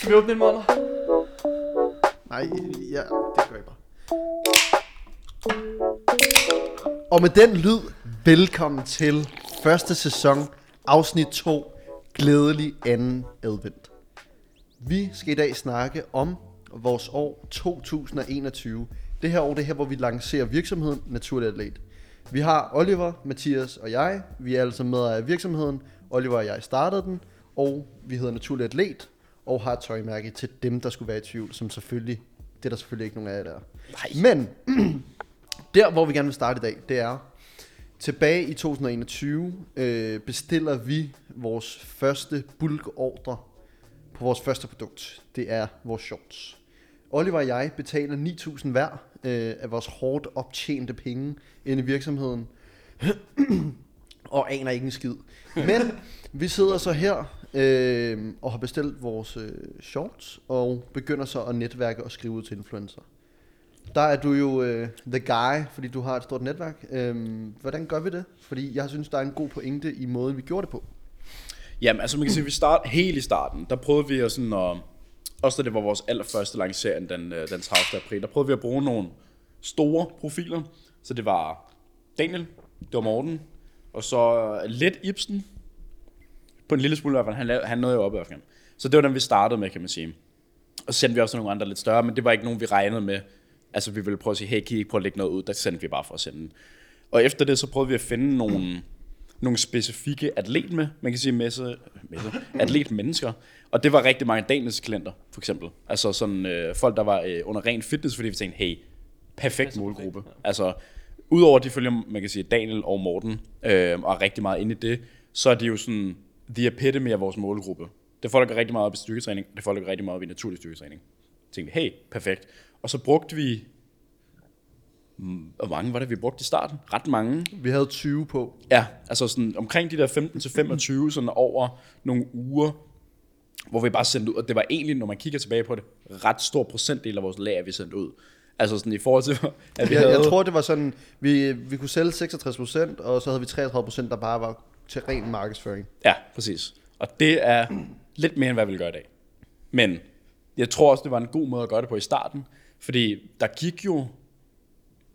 Skal vi åbne en måned? Nej, ja, det gør jeg bare. Og med den lyd, velkommen til første sæson, afsnit 2, glædelig anden advent. Vi skal i dag snakke om vores år 2021. Det her år, det er her, hvor vi lancerer virksomheden Naturlig Atlet. Vi har Oliver, Mathias og jeg. Vi er altså med af virksomheden. Oliver og jeg startede den, og vi hedder Naturlig Atlet og har et tøjmærke til dem, der skulle være i tvivl, som selvfølgelig, det er der selvfølgelig ikke nogen af jer, der er. Men der, hvor vi gerne vil starte i dag, det er, tilbage i 2021 øh, bestiller vi vores første bulkordre på vores første produkt. Det er vores shorts. Oliver og jeg betaler 9.000 hver øh, af vores hårdt optjente penge ind i virksomheden. og aner ikke en skid. Men vi sidder så her øh, og har bestilt vores øh, shorts og begynder så at netværke og skrive ud til influencer. Der er du jo øh, the guy, fordi du har et stort netværk. Øh, hvordan gør vi det? Fordi jeg synes, der er en god pointe i måden, vi gjorde det på. Jamen, altså man kan sige, vi start helt i starten, der prøvede vi at sådan at, også da det var vores allerførste lancering den, øh, den 30. april, der prøvede vi at bruge nogle store profiler. Så det var Daniel, det var Morten, og så lidt Ibsen, på en lille smule i hvert fald, han, lavede, han nåede jo op i hvert fald. Så det var den, vi startede med, kan man sige. Og så sendte vi også nogle andre lidt større, men det var ikke nogen, vi regnede med. Altså, vi ville prøve at sige, hey, kan I ikke prøve at lægge noget ud? Der sendte vi bare for at sende den. Og efter det, så prøvede vi at finde nogle, nogle specifikke atlet med, man kan sige messe, messe atletmennesker. Og det var rigtig mange Daniels klienter, for eksempel. Altså sådan øh, folk, der var øh, under ren fitness, fordi vi tænkte, hey, perfekt målgruppe. Altså, udover de følger, man kan sige, Daniel og Morten, øh, og er rigtig meget inde i det, så er de jo sådan the epitome af vores målgruppe. Det er folk, der går rigtig meget op i styrketræning, og det er folk, der går rigtig meget op i naturlig styrketræning. Så tænkte vi, hey, perfekt. Og så brugte vi, hvor mange var det, vi brugte i starten? Ret mange. Vi havde 20 på. Ja, altså sådan omkring de der 15-25, sådan over nogle uger, hvor vi bare sendte ud, og det var egentlig, når man kigger tilbage på det, ret stor procentdel af vores lager, vi sendte ud. Altså sådan i forhold til, at vi Jeg, havde... jeg tror, det var sådan, vi, vi kunne sælge 66%, og så havde vi 33%, der bare var til ren markedsføring. Ja, præcis. Og det er lidt mere, end hvad vi vil gøre i dag. Men jeg tror også, det var en god måde at gøre det på i starten, fordi der gik jo,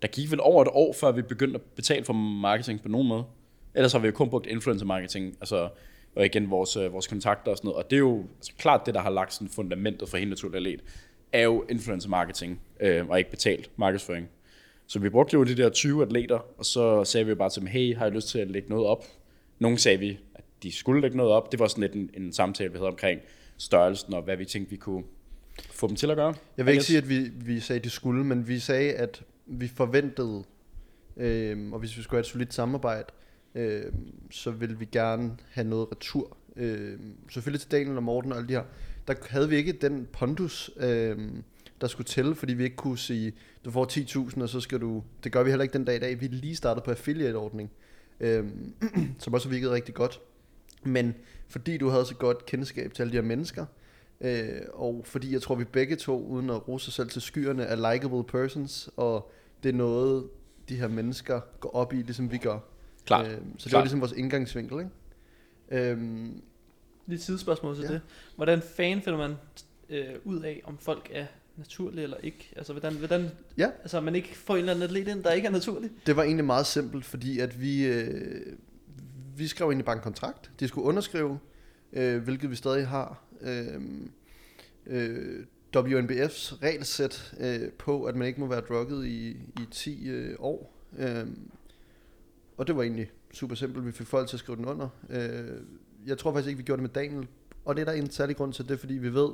der gik vel over et år, før vi begyndte at betale for marketing på nogen måde. Ellers har vi jo kun brugt influencer marketing, altså og igen vores, øh, vores kontakter og sådan noget. Og det er jo altså, klart det, der har lagt sådan fundamentet for hele naturlig atlet, er jo influencer marketing, øh, og ikke betalt markedsføring. Så vi brugte jo de der 20 atleter, og så sagde vi jo bare til dem, hey, har I lyst til at lægge noget op? Nogle sagde vi, at de skulle lægge noget op. Det var sådan lidt en, en samtale, vi havde omkring størrelsen, og hvad vi tænkte, vi kunne få dem til at gøre. Jeg vil ikke sige, at vi, vi sagde, at de skulle, men vi sagde, at vi forventede, øh, og hvis vi skulle have et solidt samarbejde, øh, så ville vi gerne have noget retur. Øh, selvfølgelig til Daniel og Morten og alle de her. Der havde vi ikke den pondus, øh, der skulle til, fordi vi ikke kunne sige, du får 10.000, og så skal du... Det gør vi heller ikke den dag i dag. Vi lige startet på affiliate-ordning, øh, som også virkede rigtig godt. Men fordi du havde så godt kendskab til alle de her mennesker, øh, og fordi jeg tror, vi begge to, uden at rose os selv til skyerne, er likable persons, og det er noget, de her mennesker går op i, ligesom vi gør. Klart. Øh, så det var Klart. ligesom vores indgangsvinkel, ikke? Øhm, Lige et sidespørgsmål til ja. det. Hvordan fan finder man øh, ud af, om folk er naturlige eller ikke? Altså, hvordan, hvordan Ja. altså, man ikke får en eller anden atlet ind, der ikke er naturlig? det var egentlig meget simpelt, fordi at vi, øh, vi skrev egentlig bare en kontrakt. De skulle underskrive, øh, hvilket vi stadig har. Øh, øh, WNBF's regelsæt øh, på, at man ikke må være drukket i, i 10 øh, år. Øh, og det var egentlig super simpelt. Vi fik folk til at skrive den under. Øh, jeg tror faktisk ikke, vi gjorde det med Daniel. Og det er der en særlig grund til det, fordi vi ved,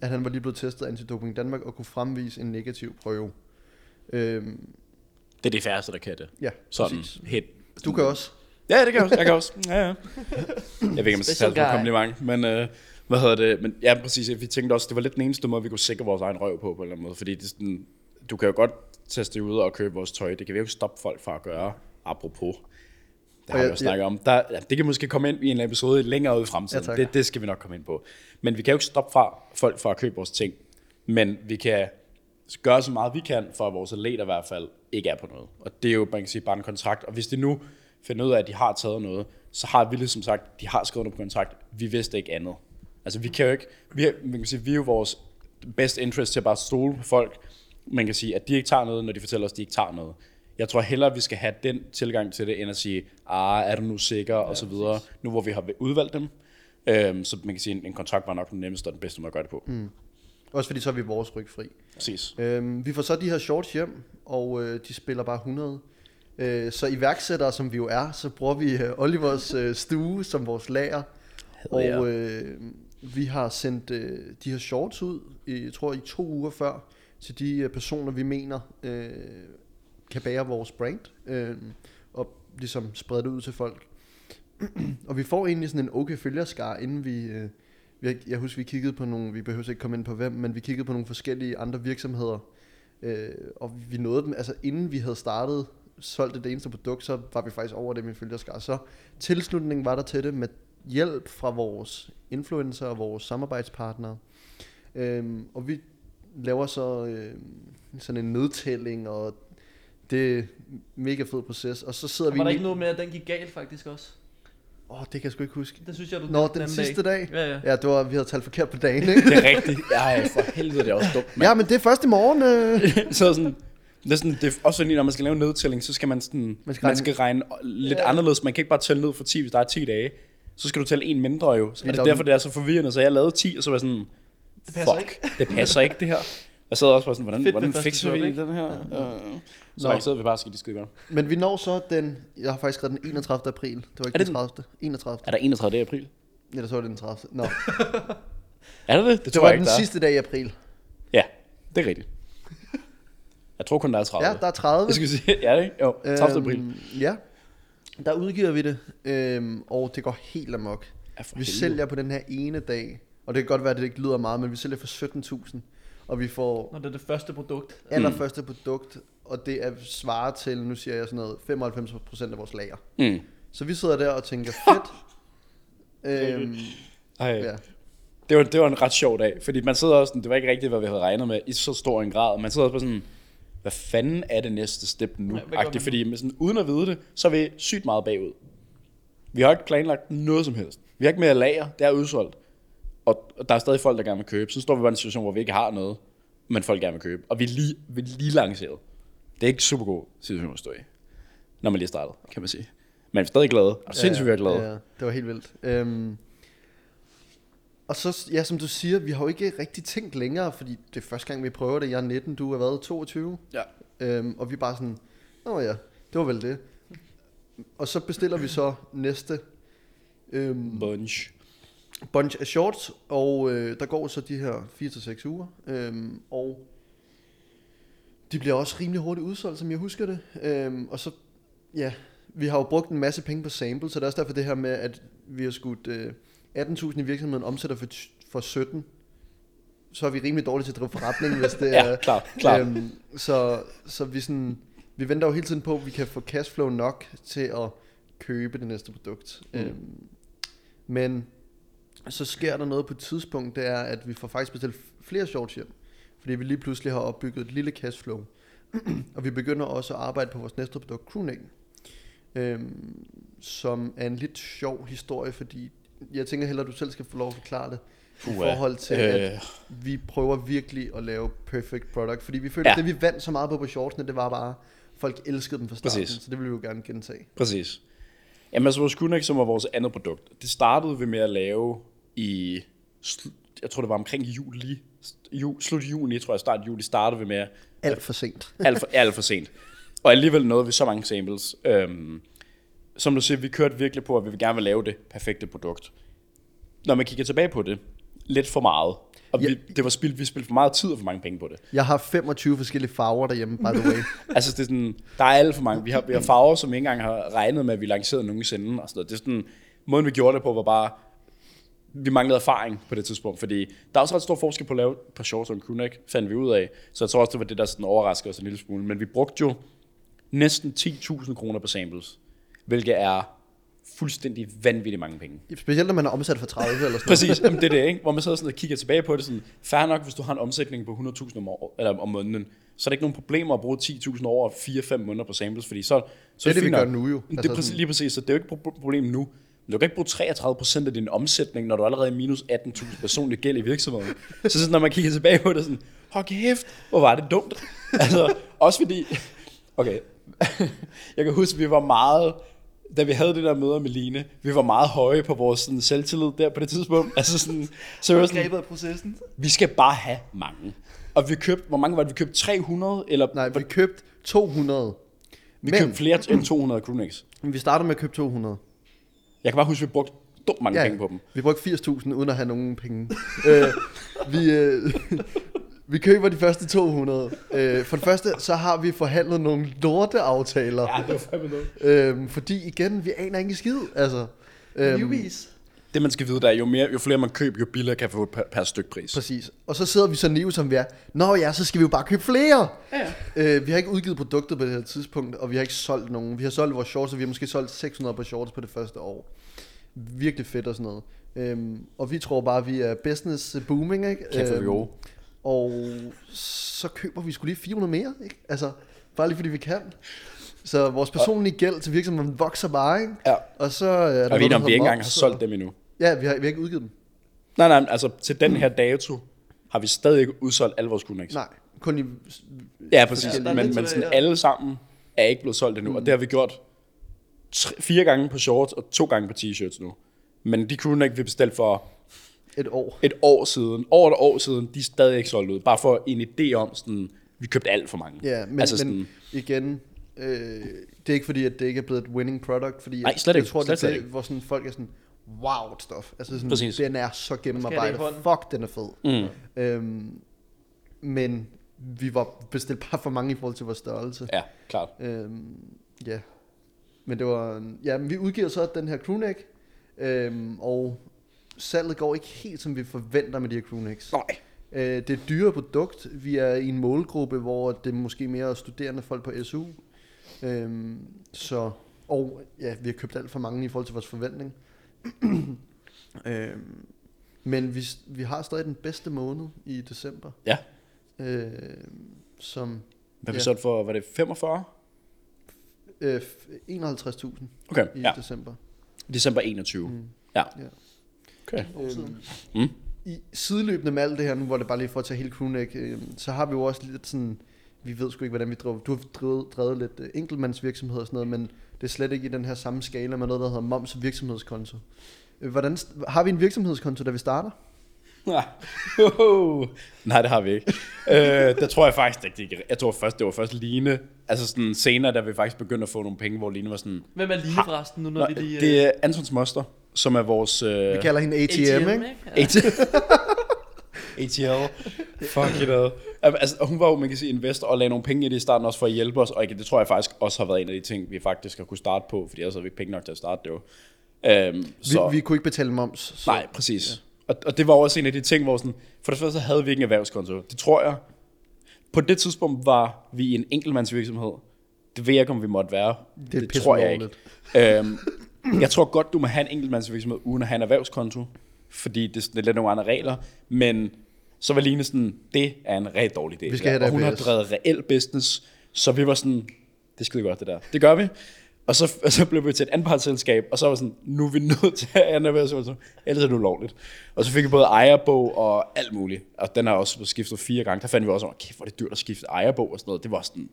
at han var lige blevet testet af Antidoping Danmark og kunne fremvise en negativ prøve. Øh, Det er de færreste, der kan det. ja, Sådan præcis. helt. Du kan også. Ja, det kan jeg også. Jeg kan også. Ja, ja. Jeg ved ikke, om jeg skal tage det kompliment, men øh, hvad hedder det? Men ja, præcis. Vi tænkte også, det var lidt den eneste måde, vi kunne sikre vores egen røv på, på en eller anden måde. Fordi det, sådan, du kan jo godt teste ud og købe vores tøj. Det kan vi jo ikke stoppe folk fra at gøre. Apropos. Det har vi jo snakket om. Der, ja, det kan måske komme ind i en episode længere ud i fremtiden. Ja, tak. det, det skal vi nok komme ind på. Men vi kan jo ikke stoppe fra, folk fra at købe vores ting. Men vi kan gøre så meget vi kan, for at vores atleter i hvert fald ikke er på noget. Og det er jo, man kan sige, bare en kontrakt. Og hvis de nu finder ud af, at de har taget noget, så har vi ligesom sagt, de har skrevet noget på kontrakt. Vi vidste ikke andet. Altså vi kan jo ikke, vi, er, man kan sige, vi er jo vores best interest til at bare stole på folk. Man kan sige, at de ikke tager noget, når de fortæller os, at de ikke tager noget. Jeg tror hellere, vi skal have den tilgang til det, end at sige, ah, er du nu sikker, ja, og så videre, nu hvor vi har udvalgt dem. Øhm, så man kan sige, at en kontrakt var nok den nemmeste og den bedste måde at gøre det på. Mm. Også fordi så er vi vores ryg fri. Præcis. Øhm, vi får så de her shorts hjem, og øh, de spiller bare 100. Øh, så iværksættere, som vi jo er, så bruger vi øh, Olivers øh, stue som vores lager. Og øh, vi har sendt øh, de her shorts ud, i, jeg tror i to uger før, til de øh, personer, vi mener øh, kan bære vores brand, øh, og ligesom sprede det ud til folk. og vi får egentlig sådan en okay følgerskar, inden vi... Øh, jeg, jeg husker, vi kiggede på nogle, vi behøver ikke komme ind på hvem, men vi kiggede på nogle forskellige andre virksomheder, øh, og vi nåede dem, altså inden vi havde startet, solgt det eneste produkt, så var vi faktisk over det med følgerskar. Så tilslutningen var der til det med hjælp fra vores influencer og vores samarbejdspartnere. Øhm, og vi laver så øh, sådan en nedtælling, og det er mega fed proces. Og så sidder Og vi... var der ikke noget med, at den gik galt faktisk også? Åh, oh, det kan jeg sgu ikke huske. Det synes jeg, du Nå, den anden sidste dag. Ja, ja. Ja, det var, vi havde talt forkert på dagen, ikke? Det er rigtigt. Ej, for helvede, det er også dumt, mand. ja, men det er først i morgen. Øh. så sådan, det er, sådan, det er også når man skal lave en nedtælling, så skal man, sådan, Man skal regne- man skal regne lidt Ja. anderledes. Man kan ikke bare tælle ned for 10, hvis der er 10 dage. Så skal du tælle en mindre jo. Og det Eller- er derfor, det er så forvirrende. Så jeg lavede 10, og så var jeg sådan, Det passer fuck, det passer ikke det her. Jeg sad også bare sådan, hvordan, Fedt, hvordan det fikser vi den her? Øh, Så Nå. vi bare og skal de skide godt. Men vi når så den, jeg har faktisk skrevet den 31. april. Det var ikke Er det den den? 30. 31. Er der 31. april? Eller så var det den 30. Nå, Er det det? Det det tror var jeg den der er. sidste dag i april. Ja, det er rigtigt. Jeg tror kun, der er 30. Ja, der er 30. Jeg skulle sige, ja, ikke? Jo, 30. april. Øhm, ja, der udgiver vi det, øhm, og det går helt amok. Ja, Vi helvede. sælger på den her ene dag, og det kan godt være, at det ikke lyder meget, men vi sælger for 17.000, og vi får Når det er det første produkt. allerførste produkt, og det er svaret til, nu siger jeg sådan noget, 95% af vores lager. Mm. Så vi sidder der og tænker, fedt. øhm, Ej, ja. Det var, det var en ret sjov dag, fordi man sidder også sådan, det var ikke rigtigt, hvad vi havde regnet med i så stor en grad. Man sidder også på sådan, hvad fanden er det næste step nu? Ja, nu? fordi med sådan, uden at vide det, så er vi sygt meget bagud. Vi har ikke planlagt noget som helst. Vi har ikke mere lager, det er udsolgt. Og der er stadig folk, der gerne vil købe. Så står vi bare i en situation, hvor vi ikke har noget, men folk gerne vil købe. Og vi er lige, vi er lige lanceret. Det er ikke super god situation at stå i, når man lige er startet, kan man sige. Men vi er stadig glade. Og sindssygt, vi er glade. Ja, det var helt vildt. Øhm, og så, ja, som du siger, vi har jo ikke rigtig tænkt længere, fordi det er første gang, vi prøver det. Jeg er 19, du har været 22. Ja. Øhm, og vi er bare sådan, nå ja, det var vel det. Og så bestiller vi så næste øhm, Bunch. Bunch af shorts, og øh, der går så de her 4-6 uger, øhm, og de bliver også rimelig hurtigt udsolgt, som jeg husker det. Øhm, og så, ja, vi har jo brugt en masse penge på sample, så det er også derfor det her med, at vi har skudt øh, 18.000 i virksomheden, omsætter for, for 17, så er vi rimelig dårlige til at drive forretning, hvis det Ja, er... klart, klart. Øhm, så, så vi, sådan, vi venter jo hele tiden på, at vi kan få cashflow nok til at købe det næste produkt. Mm. Øhm, men så sker der noget på et tidspunkt, det er, at vi får faktisk bestilt flere shorts hjem. Fordi vi lige pludselig har opbygget et lille cashflow. og vi begynder også at arbejde på vores næste produkt, crewneck. Øhm, som er en lidt sjov historie, fordi jeg tænker hellere, at du selv skal få lov at forklare det. I Uha. forhold til, at Øh, vi prøver virkelig at lave perfect product, fordi vi følte, Ja. at det vi vandt så meget på på shortsene, det var bare, folk elskede dem fra starten, Præcis. så det vil vi jo gerne gentage. Præcis. Jamen altså vores Kunik, som var vores andet produkt, det startede vi med at lave i, jeg tror det var omkring juli, ju, slut juni, tror jeg, start juli, startede vi med Alt for sent. alt for, alt for sent. Og alligevel nåede vi så mange samples. Øhm, som du siger, vi kørte virkelig på, at vi vil gerne vil lave det perfekte produkt. Når man kigger tilbage på det, lidt for meget. Og Ja. vi, det var spildt, vi spildte for meget tid og for mange penge på det. Jeg har 25 forskellige farver derhjemme, by the way. Altså, det er sådan, der er alt for mange. Vi har, vi har farver, som ikke engang har regnet med, at vi lancerede nogensinde. Og sådan noget. Det er sådan, måden vi gjorde det på, var bare, vi manglede erfaring på det tidspunkt, fordi der er også ret stor forskel på at lave par shorts og en crewneck, fandt vi ud af. Så jeg tror også, det var det, der sådan overraskede os en lille smule. Men vi brugte jo næsten 10.000 kroner på samples, hvilket er fuldstændig vanvittigt mange penge. Specielt når man er omsat for 30 eller sådan noget. Præcis, Jamen, det er det, ikke? Hvor man sidder sådan og kigger tilbage på det, sådan, fair nok, hvis du har en omsætning på 100.000 om, år, eller om måneden, så er det ikke nogen problemer at bruge 10.000 over 4-5 måneder på samples, fordi så, så Det er det, fint vi gør nu jo. Det er Altså præcis, lige præcis, så det er jo ikke et pro- problem nu. du kan ikke bruge 33% af din omsætning, når du allerede er minus 18.000 personlig gæld i virksomheden. Så sådan, når man kigger tilbage på det, sådan, hold kæft, hvor var det dumt. Altså, også fordi, okay, jeg kan huske, vi var meget, da vi havde det der møde med Line, vi var meget høje på vores sådan, selvtillid der på det tidspunkt. Altså sådan, så vi var sådan, af processen. vi skal bare have mange. Og vi købte, hvor mange var det? Vi købte 300, eller Nej, vi købte 200. vi men- købte flere end 200 crewnex. Men vi startede med at købe 200. Jeg kan bare huske, at vi brugte dumt mange ja. penge på dem. Vi brugte 80.000 uden at have nogen penge. øh, vi, øh, vi køber de første 200. Øh, for det første, så har vi forhandlet nogle lorteaftaler. Ja, det var fandme noget. Øh, fordi igen, vi aner ikke skid. Altså, øhm, Newbies. Det man skal vide, der er jo, mere, jo flere man køber, jo billigere kan få per, per styk pris. Præcis. Og så sidder vi så naive, som vi er. Nå ja, så skal vi jo bare købe flere. Ja, Øh, vi har ikke udgivet produktet på det her tidspunkt, og vi har ikke solgt nogen. Vi har solgt vores shorts, og vi har måske solgt 600 på shorts på det første år. Virkelig fedt og sådan noget. Øhm, og vi tror bare, at vi er business booming, ikke? Kæft, vi Øhm, gode. Og så køber vi skulle lige 400 mere, ikke? Altså, bare lige fordi vi kan. Så vores personlige gæld til virksomheden vokser bare, ikke? Ja. Og så er der Og vi noget, om vi ikke engang har solgt dem endnu. Ja, vi har, vi har ikke udgivet dem. Nej, nej, altså til den her dato har vi stadig ikke udsolgt alle vores Kunex. Nej, kun i... Ja, præcis. Ja, men, men sådan alle sammen er ikke blevet solgt endnu, mm. og det har vi gjort tre, fire gange på shorts og to gange på t-shirts nu. Men de crewneck, vi bestilte for Et år. et år siden, over et år siden, de er stadig ikke solgt ud. Bare for en idé om, sådan, vi købte alt for mange. Ja, men, altså sådan, men igen, øh, det er ikke fordi, at det ikke er blevet et winning product, fordi Nej, jeg- slet jeg ikke. tror, Slet, det er ikke. hvor sådan, folk er sådan, wow, stuff. Altså sådan, Præcis. den er så gennemarbejdet. Det Fuck, den er fed. mm, Øhm, men vi var bestilt bare for mange i forhold til vores størrelse. ja, klart. Øhm, ja. Men det var, ja, men vi udgiver så den her crewneck, øhm, og salget går ikke helt, som vi forventer med de her crewnecks. Nej. Øh, det er et dyre produkt. Vi er i en målgruppe, hvor det er måske mere studerende folk på SU. Øhm, så, og ja, vi har købt alt for mange i forhold til vores forventning. øhm, men vi, vi har stadig den bedste måned i december. Ja. Øh, som Hvad vi Ja. solgt for, var det 45? øh, f- 51.000 Okay, i ja. december. December 21. Mm. Ja. Ja. Okay. Øhm, Mm. I sideløbende med alt det her nu, hvor det bare lige for at tage hele crewneck, øh, så har vi jo også lidt sådan, vi ved sgu ikke, hvordan vi driver. Du har drevet, drevet lidt øh, enkeltmandsvirksomhed og sådan noget, men det er slet ikke i den her samme skala med noget, der hedder moms og virksomhedskonto. Øh, Hvordan, har vi en virksomhedskonto, da vi starter? Nej. Nej, det har vi ikke. øh, der tror jeg faktisk ikke, det gik- Jeg tror først, det var først Line. Altså sådan senere, da vi faktisk begyndte at få nogle penge, hvor Line var sådan... Hvem er Line forresten, nu når Nå, vi lige... det er Antons Moster, som er vores... Øh, Vi kalder hende ATM, ikke? Ja. AT ATL. Fuck it all. Altså, hun var jo, man kan sige, investor og lagde nogle penge i det i starten også for at hjælpe os, og ikke, det tror jeg faktisk også har været en af de ting, vi faktisk har kunne starte på, fordi ellers havde vi ikke penge nok til at starte det jo. Øhm, så, Vi, vi kunne ikke betale moms. Så. nej, præcis. Ja. Og, og det var også en af de ting, hvor sådan, for det første så havde vi ikke en erhvervskonto. Det tror jeg, på det tidspunkt var vi en enkeltmandsvirksomhed. Det ved jeg ikke, om vi måtte være. Det er det tror jeg ikke. Øhm, jeg tror godt, du må have en enkeltmandsvirksomhed uden at have en erhvervskonto, fordi det, det er lidt nogle andre regler, men så var Line sådan, det er en rigtig dårlig idé. Vi skal have og hun har drevet reel business, så vi var sådan, det er skide godt det der. Det gør vi. Og så, og så blev vi til et anpartsselskab, og så var sådan, nu er vi nødt til at have en erhvervskonto, ellers er det ulovligt. Og så fik vi både ejerbog og alt muligt, og den har også skiftet fire gange. Der fandt vi også, over, kæft, hvor er det dyrt at skifte ejerbog og sådan noget. Det var sådan,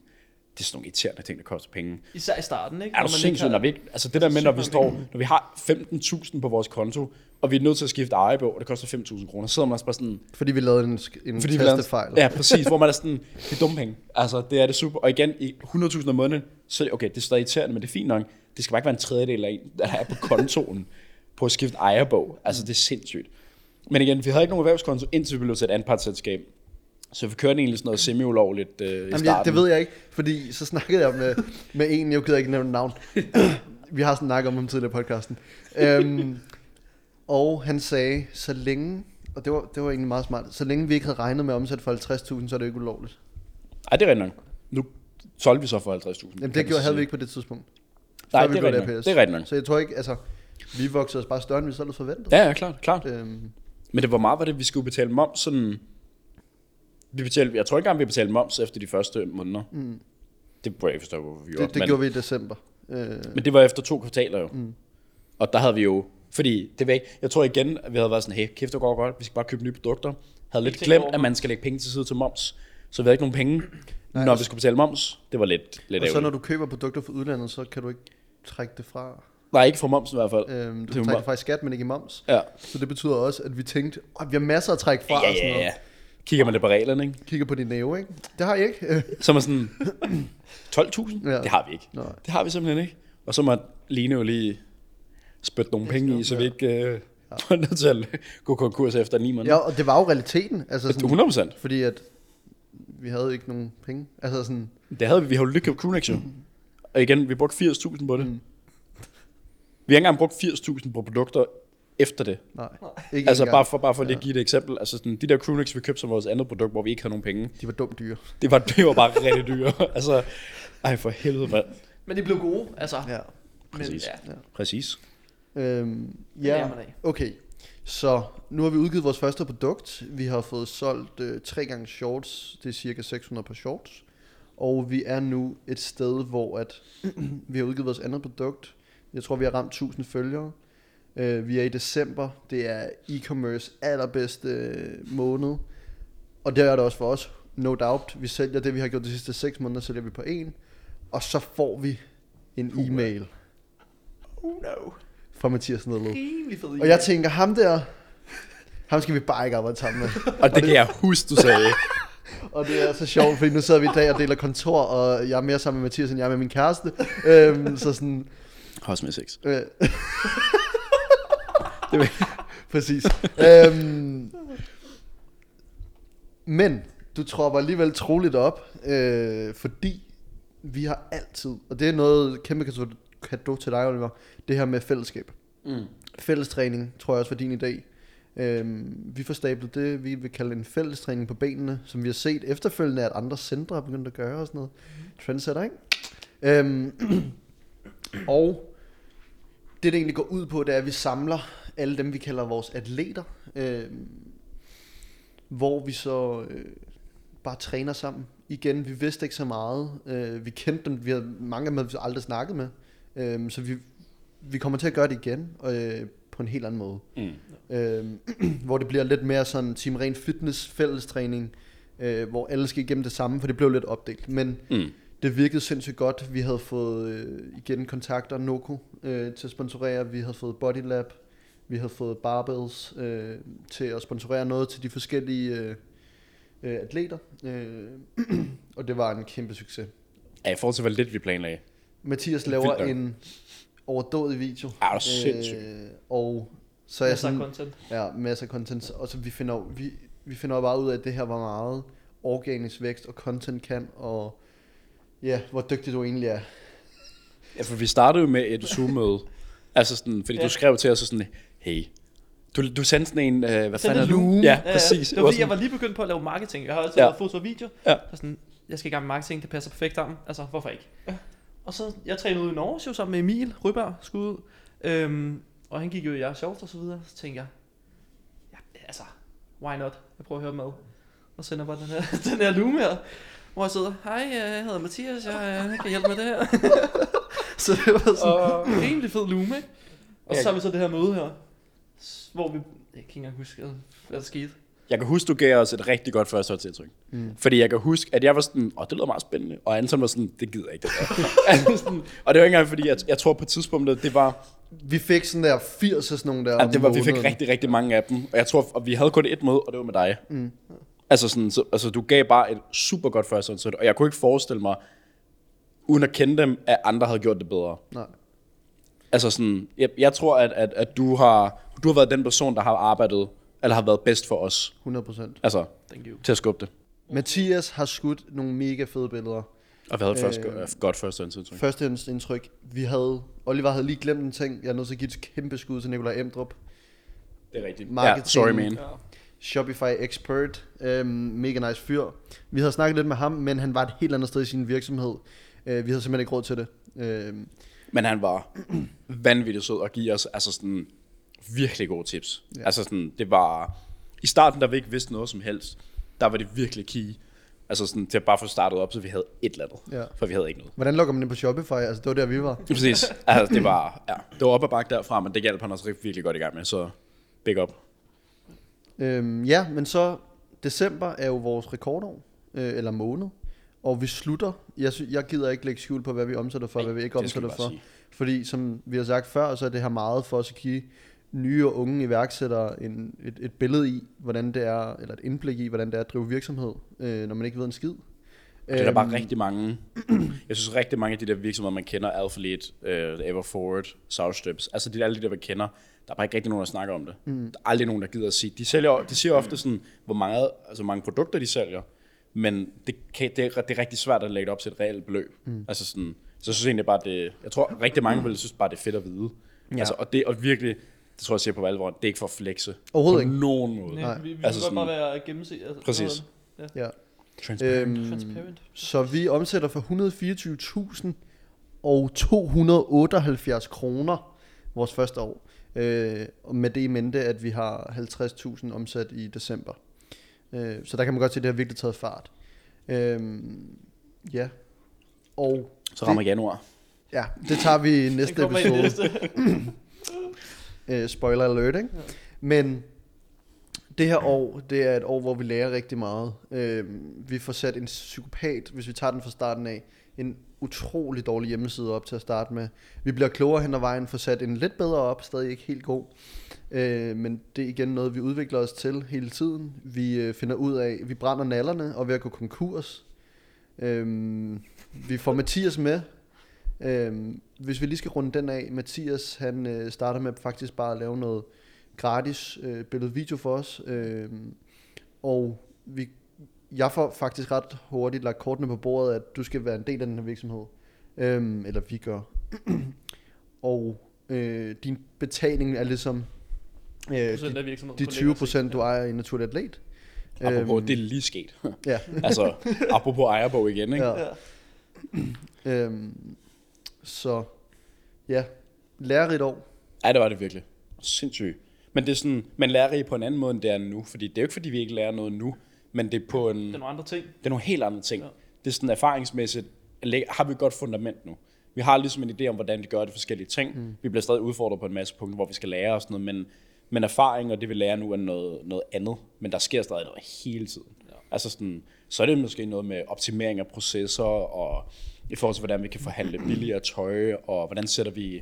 det er sådan nogle irriterende ting, der koster penge. Især i starten, ikke? Er du sindssygt, når vi ikke, altså det der med, når vi står, når vi har 15.000 på vores konto, og vi er nødt til at skifte ejerbog, og det koster 5.000 kroner, så sidder man også bare sådan, Fordi vi lavede en, en fordi tastefejl. Ja, præcis, hvor man er sådan, det er dumme penge. Altså, det er det super. Og igen, i 100.000 om måneden, så det, okay, det er stadig irriterende, men det er fint nok. Det skal bare ikke være en tredjedel af en, der er på kontoen, på at skifte ejerbog. Altså, det er sindssygt. Men igen, vi havde ikke nogen erhvervskonto, indtil vi blev til et anpartsselskab. Så vi kørte egentlig sådan noget semi-ulovligt øh, i Jamen, starten. jeg, det ved jeg ikke, fordi så snakkede jeg med, med en, jeg gider ikke nævne navn. Vi har snakket om ham tidligere i podcasten. Øhm, og han sagde, så længe, og det var, det var egentlig meget smart, så længe vi ikke havde regnet med at omsætte for 50.000, så er det ikke ulovligt. Ej, det er rigtigt nok. Nu solgte vi så for 50.000. Jamen det gjorde, havde vi ikke på det tidspunkt. Nej, før det er rigtigt nok. Det er rigtigt nok. Så jeg tror ikke, altså, vi voksede os bare større, end vi selv havde forventet. Ja, ja, klart, klart. Øhm, Men det var meget, var det, vi skulle betale moms sådan... Vi betalte, jeg tror ikke engang, vi betalte moms efter de første måneder. mm, Det burde jeg ikke forstå, hvorfor vi gjorde. det, det men, gjorde vi i december. Øh, men det var efter to kvartaler jo. Mm. Og der havde vi jo, fordi det var ikke, jeg tror igen, at vi havde været sådan, hey, kæft, det går godt, vi skal bare købe nye produkter. Havde lidt glemt, at man skal lægge penge til side til moms. Så vi havde ikke nogen penge, Nej, når vi skulle betale moms. Det var lidt, lidt Og så når du køber produkter fra udlandet, så kan du ikke trække det fra. Nej, ikke for moms i hvert fald. Øhm, du Det kan var trække mo- det fra i skat, men ikke i moms. Ja. Så det betyder også, at vi tænkte, at vi har masser at trække fra. Ja, og sådan ja, noget. Ja. Kigger man lidt på reglerne, ikke? Kigger på din næve, ikke? Det har jeg ikke. Så er sådan, 12.000? Ja. Det har vi ikke. Nej. Det har vi simpelthen ikke. Og så må Line jo lige spytte nogle penge i, så vi ikke øh, er nødt til at gå konkurs efter 9 ja, måneder. og det var jo realiteten. Altså sådan, 100 procent. fordi at vi havde ikke nogen penge. Altså sådan, Det havde vi. Vi har jo lige købt Crewnex jo. Og igen, vi brugte 80.000 på det. Mm. Vi har ikke engang brugt 80.000 på produkter efter det. nej. Ikke Altså engang. bare for, bare for lige at give et eksempel. Altså sådan, de der Crewnex, vi købte som vores andet produkt, hvor vi ikke havde nogen penge. De var dumt dyre. Det var, det var bare rigtig dyre. altså, ej for helvede, mand. Men de blev gode, altså. Ja. Men, præcis. ja, Præcis. Øhm, ja, okay. Så nu har vi udgivet vores første produkt. Vi har fået solgt øh, tre gange shorts. Det er cirka 600 par shorts. Og vi er nu et sted, hvor at vi har udgivet vores andet produkt. Jeg tror, vi har ramt 1000 følgere. Øh, vi er i december. Det er e-commerce allerbedste øh, måned. Og det er det også for os. No doubt. Vi sælger det, vi har gjort de sidste 6 måneder, sælger vi på en. Og så får vi en e-mail Oh no. fra Mathias. Rimelig fed Og jeg tænker, ham der, ham skal vi bare ikke arbejde sammen med. Og det kan jeg huske, du sagde. Og det er så sjovt, fordi nu sidder vi i dag og deler kontor, og jeg er mere sammen med Mathias, end jeg er med min kæreste. Øhm, så sådan... Hos med sex. Øh, det vil, præcis. Øhm, men du tropper alligevel troligt op, øh, fordi vi har altid, og det er noget kæmpe kado til dig, Oliver, det her med fællesskab. Mm. Fællestræning, tror jeg også var din idé. Øhm, vi får stablet det, vi vil kalde en fællestræning på benene, som vi har set efterfølgende, at andre centre er begyndt at gøre og sådan noget. Trendsetter, ikke? Øhm, og det, det egentlig går ud på, det er, at vi samler alle dem, vi kalder vores atleter, øhm, hvor vi så øh, bare træner sammen. Igen, vi vidste ikke så meget. Øh, vi kendte dem, vi havde mange af dem havde vi aldrig snakket med. Øhm, så vi, vi kommer til at gøre det igen, øh, på en helt anden måde. Mm. Øh, hvor det bliver lidt mere sådan team ren fitness fællestræning, øh, hvor alle skal igennem det samme, for det blev lidt opdelt. Men Mm. det virkede sindssygt godt. Vi havde fået øh, igen kontakter Noco øh, til at sponsorere. Vi havde fået Bodylab. Vi havde fået Barbells øh, til at sponsorere noget til de forskellige øh, øh, atleter. Øh, og det var en kæmpe succes. Ja, i forhold til, hvor lidt vi planlagde. Mathias laver en overdådig video. Ja, det er sindssygt. Øh, og så er jeg Masser af sådan, content. ja, masser af content. Og så vi finder, vi, vi finder bare ud af, at det her var meget organisk vækst, og content kan, og ja, hvor dygtig du egentlig er. Ja, for vi startede jo med et Zoom-møde. altså sådan, fordi ja. Du skrev til os og sådan, hey, du, du sendte sådan en, øh, hvad fanden er? Loom. Ja, præcis. Det var fordi, jeg var lige begyndt på at lave marketing. Jeg har altid Ja. ja. lavet foto og video. Ja. Så sådan, jeg skal i gang med marketing, det passer perfekt sammen. Altså, hvorfor ikke? Ja. Og så, jeg trænede ude i Norge jo sammen med Emil Ryberg, skud ud. Øhm, og han gik jo i jeres shorts og så videre. Så tænkte jeg, ja, altså, why not? Jeg prøver at høre med. Og sender bare den her, den her loom her. Hvor jeg sidder, hej, jeg hedder Mathias, jeg øh, kan hjælpe med det her. så det var sådan en rimelig fed loom, ikke? Og så Ja. har vi så det her møde her, hvor vi, jeg kan ikke engang huske, hvad der skete. Jeg kan huske, du gav os et rigtig godt førstehåndsindtryk. Mm. Fordi jeg kan huske, at jeg var sådan, åh, det lyder meget spændende. Og Anton var sådan, det gider jeg ikke, det altså sådan, og det var ikke engang, fordi jeg, jeg tror på tidspunktet, det var, Vi fik sådan der 80 og sådan nogle der om det var, vi fik rigtig, rigtig mange af dem. Og jeg tror, og vi havde kun et møde, og det var med dig. Mm. Altså, sådan, så, altså, du gav bare et super godt førstehåndsindtryk. Og jeg kunne ikke forestille mig, uden at kende dem, at andre havde gjort det bedre. Nej. Altså sådan, jeg, jeg tror, at, at, at du, har, du har været den person, der har arbejdet, eller har været bedst for os. 100%. Altså, Thank you. til at skubbe det. Mathias har skudt nogle mega fede billeder. Og vi havde først, Øh, øh, godt førstehåndsindtryk. Første indtryk. Vi havde, Oliver havde lige glemt en ting. Jeg er nødt til at give et kæmpe skud til Nikolaj Emdrup. Det er rigtigt. Marketing. Ja, sorry man. Ja. Shopify expert. Øhm, mega nice fyr. Vi havde snakket lidt med ham, men han var et helt andet sted i sin virksomhed. Øh, vi havde simpelthen ikke råd til det. Øhm, Men han var vanvittigt sød og give os altså sådan virkelig gode tips. Ja. Altså sådan, det var... I starten, der vi ikke vidste noget som helst, der var det virkelig key Altså sådan, til at bare få startet op, så vi havde et eller andet. Ja. For vi havde ikke noget. Hvordan logger man ind på Shopify? Altså, det var der, vi var. Præcis. Altså, det var, ja, det var op ad bakke derfra, men det hjalp han også rigtig- virkelig godt i gang med, så big up. Øhm, ja, men så december er jo vores rekordår, øh, eller måned, og vi slutter. Jeg, sy- jeg gider ikke lægge skjul på, hvad vi omsætter for, Nej, hvad vi ikke det omsætter for. sige. Fordi som vi har sagt før, så er det her meget for os at give nye og unge iværksættere en, et, et billede i, hvordan det er, eller et indblik i, hvordan det er at drive virksomhed, øh, når man ikke ved en skid. Det er der bare Øhm, rigtig mange, jeg synes rigtig mange af de der virksomheder, man kender, Alphalete, uh, Everforward, Southstrips, altså de, alle de der, man kender, der er bare ikke rigtig nogen, der snakker om det. Mm. Der er aldrig nogen, der gider at sige, de, sælger, de siger ofte sådan, hvor meget, altså mange produkter de sælger, men det, kan, det, er, det er rigtig svært at lægge det op til et reelt beløb. Mm. Altså sådan, så jeg synes egentlig bare, det, jeg tror rigtig mange vil synes bare, det er fedt at vide. Ja. Altså, og det og virkelig, det tror jeg siger på alvor, det er ikke for at flexe. Overhovedet på ikke. nogen måde. Nej, Nej. vi, vi Altså altså godt sådan- bare være gennemse. Altså, Præcis. Ja. Transparent. Øhm, Transparent. så vi omsætter for 124.000 og 278 kroner vores første år. Øh, med det i mente, at vi har 50.000 omsat i december. Øh, så der kan man godt se, at det har virkelig taget fart. Øh, ja. Og Så rammer januar. ja, det tager vi i næste kommer i episode. næste. Øh, spoiler alert, ikke? Ja. Men det her år, det er et år, hvor vi lærer rigtig meget. Øh, vi får sat en psykopat, hvis vi tager den fra starten af, en utrolig dårlig hjemmeside op til at starte med. Vi bliver klogere hen ad vejen, får sat en lidt bedre op, stadig ikke helt god. Øh, men det er igen noget, vi udvikler os til hele tiden. Vi øh, finder ud af, vi brænder nallerne og ved at gå konkurs. Øh, vi får Mathias med. Øh, hvis vi lige skal runde den af, Mathias han øh, starter med faktisk bare at lave noget gratis øh, billede-video for os. Øh, og vi, jeg får faktisk ret hurtigt lagt kortene på bordet, at du skal være en del af den her virksomhed. Øh, eller vi gør. og øh, din betaling er ligesom øh, de, de på 20 længere procent, du ejer i Naturlig Atlet. Apropos, Øhm, det er lige sket. Ja. altså, apropos ejerbog igen, ikke? Ja. Ja. Øhm, så ja, lærerigt år. Ja, det var det virkelig. Sindssygt. Men det er sådan, man lærer i på en anden måde, end det er nu. Fordi det er jo ikke, fordi vi ikke lærer noget nu, men det er på en, Det er nogle andre ting. det er nogle helt andre ting. Ja. Det er sådan erfaringsmæssigt, har vi et godt fundament nu. Vi har ligesom en idé om, hvordan vi gør de forskellige ting. Mm. Vi bliver stadig udfordret på en masse punkter, hvor vi skal lære og sådan noget, men, men erfaring og det, vi lærer nu, er noget, noget andet. Men der sker stadig noget hele tiden. Ja. Altså sådan, så er det måske noget med optimering af processer, og i forhold til, hvordan vi kan forhandle billigere tøj, og hvordan sætter vi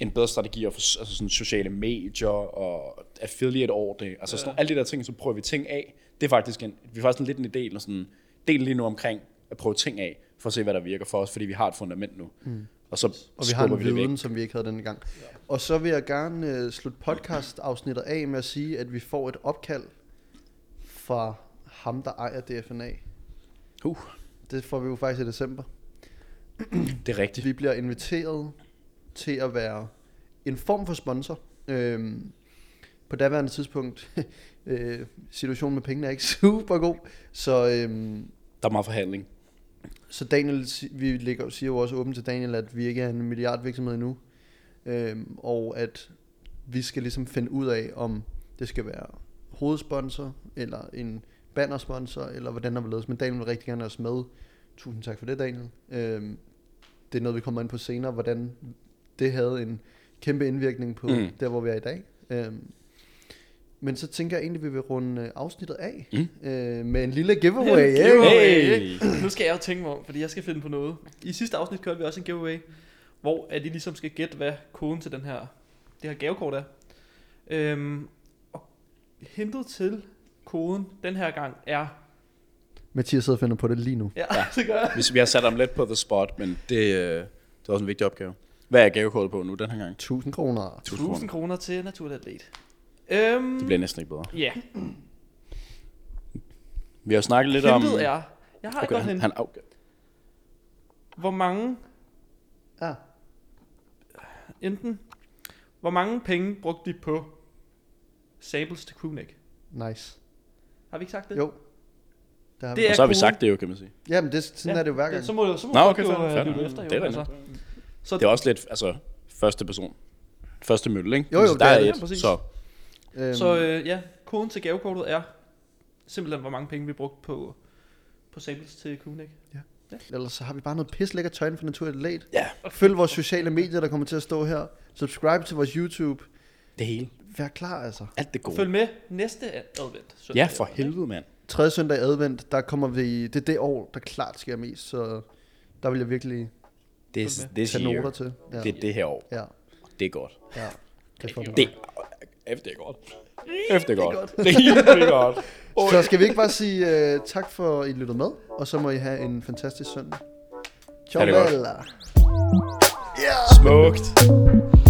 en bedre strategi for altså sådan sociale medier og affiliate ordre. Altså sådan, alle de der ting, så prøver vi ting af. Det er faktisk en, vi er faktisk en lidt en idé, eller sådan, del lige nu omkring at prøve ting af, for at se, hvad der virker for os, fordi vi har et fundament nu. Mm. Og så Og vi har en væk. viden, som vi ikke havde denne gang. Ja. Og så vil jeg gerne øh, slutte podcast-afsnittet af med at sige, at vi får et opkald fra ham, der ejer DFNA. Uh, Det får vi jo faktisk i december. det er rigtigt. Vi bliver inviteret til at være en form for sponsor. Øhm, på daværende tidspunkt, øh, situationen med pengene er ikke super god, så, øhm, Der er meget forhandling. så Daniel, vi lægger, siger jo også åbent til Daniel, at vi ikke er en milliardvirksomhed endnu, øhm, og at vi skal ligesom finde ud af, om det skal være hovedsponsor, eller en bannersponsor, eller hvordan der vil ledes. Men Daniel vil rigtig gerne have os med. Tusind tak for det, Daniel. Øhm, det er noget, vi kommer ind på senere, hvordan det havde en kæmpe indvirkning på mm. Der, hvor vi er i dag. Øhm, men så tænker jeg egentlig, at vi vil runde øh, afsnittet af Mm. øh, med en lille giveaway. ikke? Giveaway. Hey! Nu skal jeg jo tænke mig om, fordi jeg skal finde på noget. I sidste afsnit kørte vi også en giveaway, hvor at I ligesom skal gætte, hvad koden til den her, det her gavekort er. Øhm, og hintet til koden den her gang er... Mathias sidder og finder på det lige nu. Ja, ja. det gør jeg. Vi har sat ham lidt på the spot, men det, øh, det er også en vigtig opgave. Hvad er gavekortet på nu den her gang? 1000 kroner. 1000 kroner. 1000 kroner til Naturatlet. Øhm, Det bliver næsten ikke bedre. Ja, Vi har snakket lidt om... hintet er... Jeg har Okay, godt han, han, okay. Hvor mange, Ja. enten... Hvor mange penge brugte de på samples til crewneck? Nice. Har vi ikke sagt det? Jo. Det har Det vi. er Og så har vi sagt det jo, kan man sige. Jamen, det, sådan ja. er det jo hver gang. Ja, så må, så må Nå, folk okay, jo, øh, fair. lytte efter, Det er jo, altså. Så Det er også lidt, altså, første person. Første mølle, ikke? Jo, jo, Så det der er er det. et, Ja, så øhm, Så øh, ja, koden til gavekortet er simpelthen, hvor mange penge vi brugte på på samples til Kunik. Ellers så har vi bare noget pis lækker tøj for naturligt atlet. Ja, Følg vores sociale medier, der kommer til at stå her. Subscribe til vores YouTube. det hele. Vær klar altså. Alt det gode. Følg med næste advent. søndag. Ja, for helvede, mand. Tredje søndag i advent, der kommer vi... Det er det år, der klart sker mest, så der vil jeg virkelig er, det er tage year. noter til. Ja, Det er det her år. ja, Det er godt. ja. Det får Det, det er godt. Det er godt. Det er godt. Så skal vi ikke bare sige uh, tak for, at I lyttede med, og så må I have en fantastisk søndag. Ciao, Ha' det godt. bella. Smukt.